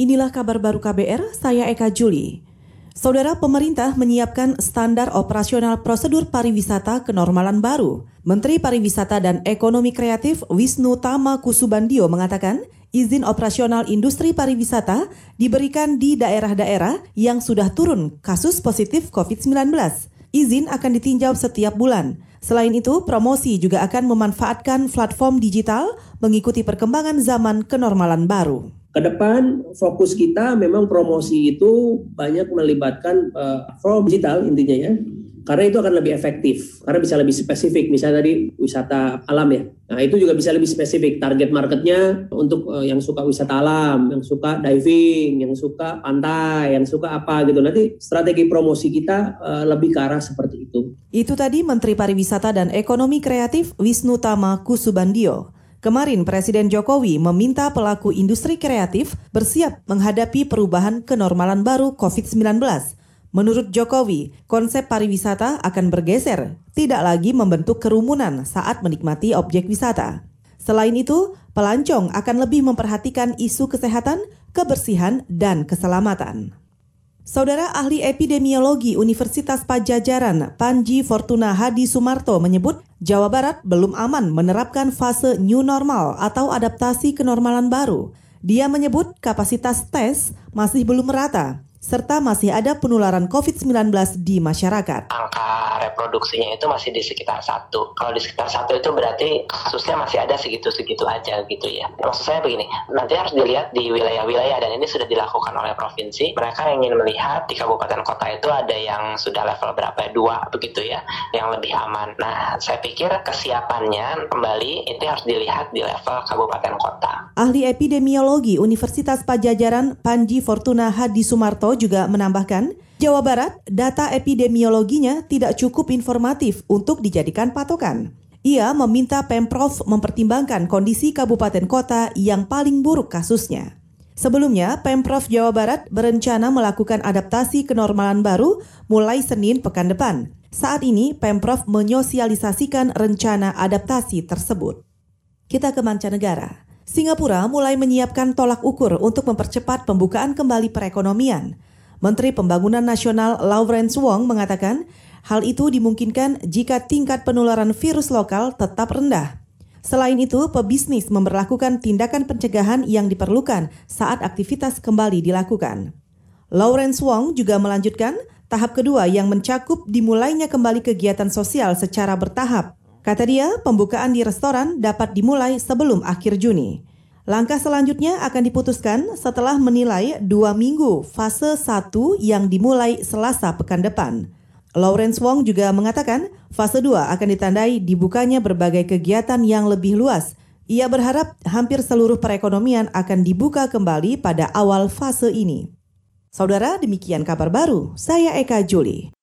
Inilah kabar baru KBR, saya Eka Juli. Saudara pemerintah menyiapkan standar operasional prosedur pariwisata kenormalan baru. Menteri Pariwisata dan Ekonomi Kreatif Wisnu Tama Kusubandio mengatakan, izin operasional industri pariwisata diberikan di daerah-daerah yang sudah turun kasus positif COVID-19. Izin akan ditinjau setiap bulan. Selain itu, promosi juga akan memanfaatkan platform digital mengikuti perkembangan zaman kenormalan baru. Ke depan fokus kita memang promosi itu banyak melibatkan uh, platform digital intinya ya. Karena itu akan lebih efektif, karena bisa lebih spesifik. Misalnya tadi wisata alam ya, nah itu juga bisa lebih spesifik. Target marketnya untuk uh, yang suka wisata alam, yang suka diving, yang suka pantai, yang suka apa gitu. Nanti strategi promosi kita uh, lebih ke arah seperti itu. Itu tadi Menteri Pariwisata dan Ekonomi Kreatif Wisnu Tama Kusubandio. Kemarin Presiden Jokowi meminta pelaku industri kreatif bersiap menghadapi perubahan kenormalan baru COVID-19. Menurut Jokowi, konsep pariwisata akan bergeser, tidak lagi membentuk kerumunan saat menikmati objek wisata. Selain itu, pelancong akan lebih memperhatikan isu kesehatan, kebersihan, dan keselamatan. Saudara ahli epidemiologi Universitas Pajajaran, Panji Fortuna Hadi Sumarto menyebut Jawa Barat belum aman menerapkan fase new normal atau adaptasi kenormalan baru. Dia menyebut kapasitas tes masih belum merata serta masih ada penularan COVID-19 di masyarakat. Angka reproduksinya itu masih di sekitar satu. Kalau di sekitar satu itu berarti kasusnya masih ada segitu-segitu aja gitu ya. Maksud saya begini, nanti harus dilihat di wilayah-wilayah dan ini sudah dilakukan oleh provinsi. Mereka ingin melihat di kabupaten kota itu ada yang sudah level berapa dua begitu ya, yang lebih aman. Nah, saya pikir kesiapannya kembali itu harus dilihat di level kabupaten kota. Ahli epidemiologi Universitas Pajajaran Panji Fortuna Hadi Sumarto juga menambahkan, Jawa Barat data epidemiologinya tidak cukup informatif untuk dijadikan patokan. Ia meminta Pemprov mempertimbangkan kondisi kabupaten kota yang paling buruk kasusnya. Sebelumnya, Pemprov Jawa Barat berencana melakukan adaptasi kenormalan baru mulai Senin pekan depan. Saat ini, Pemprov menyosialisasikan rencana adaptasi tersebut. Kita ke mancanegara. Singapura mulai menyiapkan tolak ukur untuk mempercepat pembukaan kembali perekonomian. Menteri Pembangunan Nasional Lawrence Wong mengatakan hal itu dimungkinkan jika tingkat penularan virus lokal tetap rendah. Selain itu, pebisnis memperlakukan tindakan pencegahan yang diperlukan saat aktivitas kembali dilakukan. Lawrence Wong juga melanjutkan tahap kedua yang mencakup dimulainya kembali kegiatan sosial secara bertahap Kata dia, pembukaan di restoran dapat dimulai sebelum akhir Juni. Langkah selanjutnya akan diputuskan setelah menilai dua minggu fase 1 yang dimulai selasa pekan depan. Lawrence Wong juga mengatakan fase 2 akan ditandai dibukanya berbagai kegiatan yang lebih luas. Ia berharap hampir seluruh perekonomian akan dibuka kembali pada awal fase ini. Saudara, demikian kabar baru. Saya Eka Juli.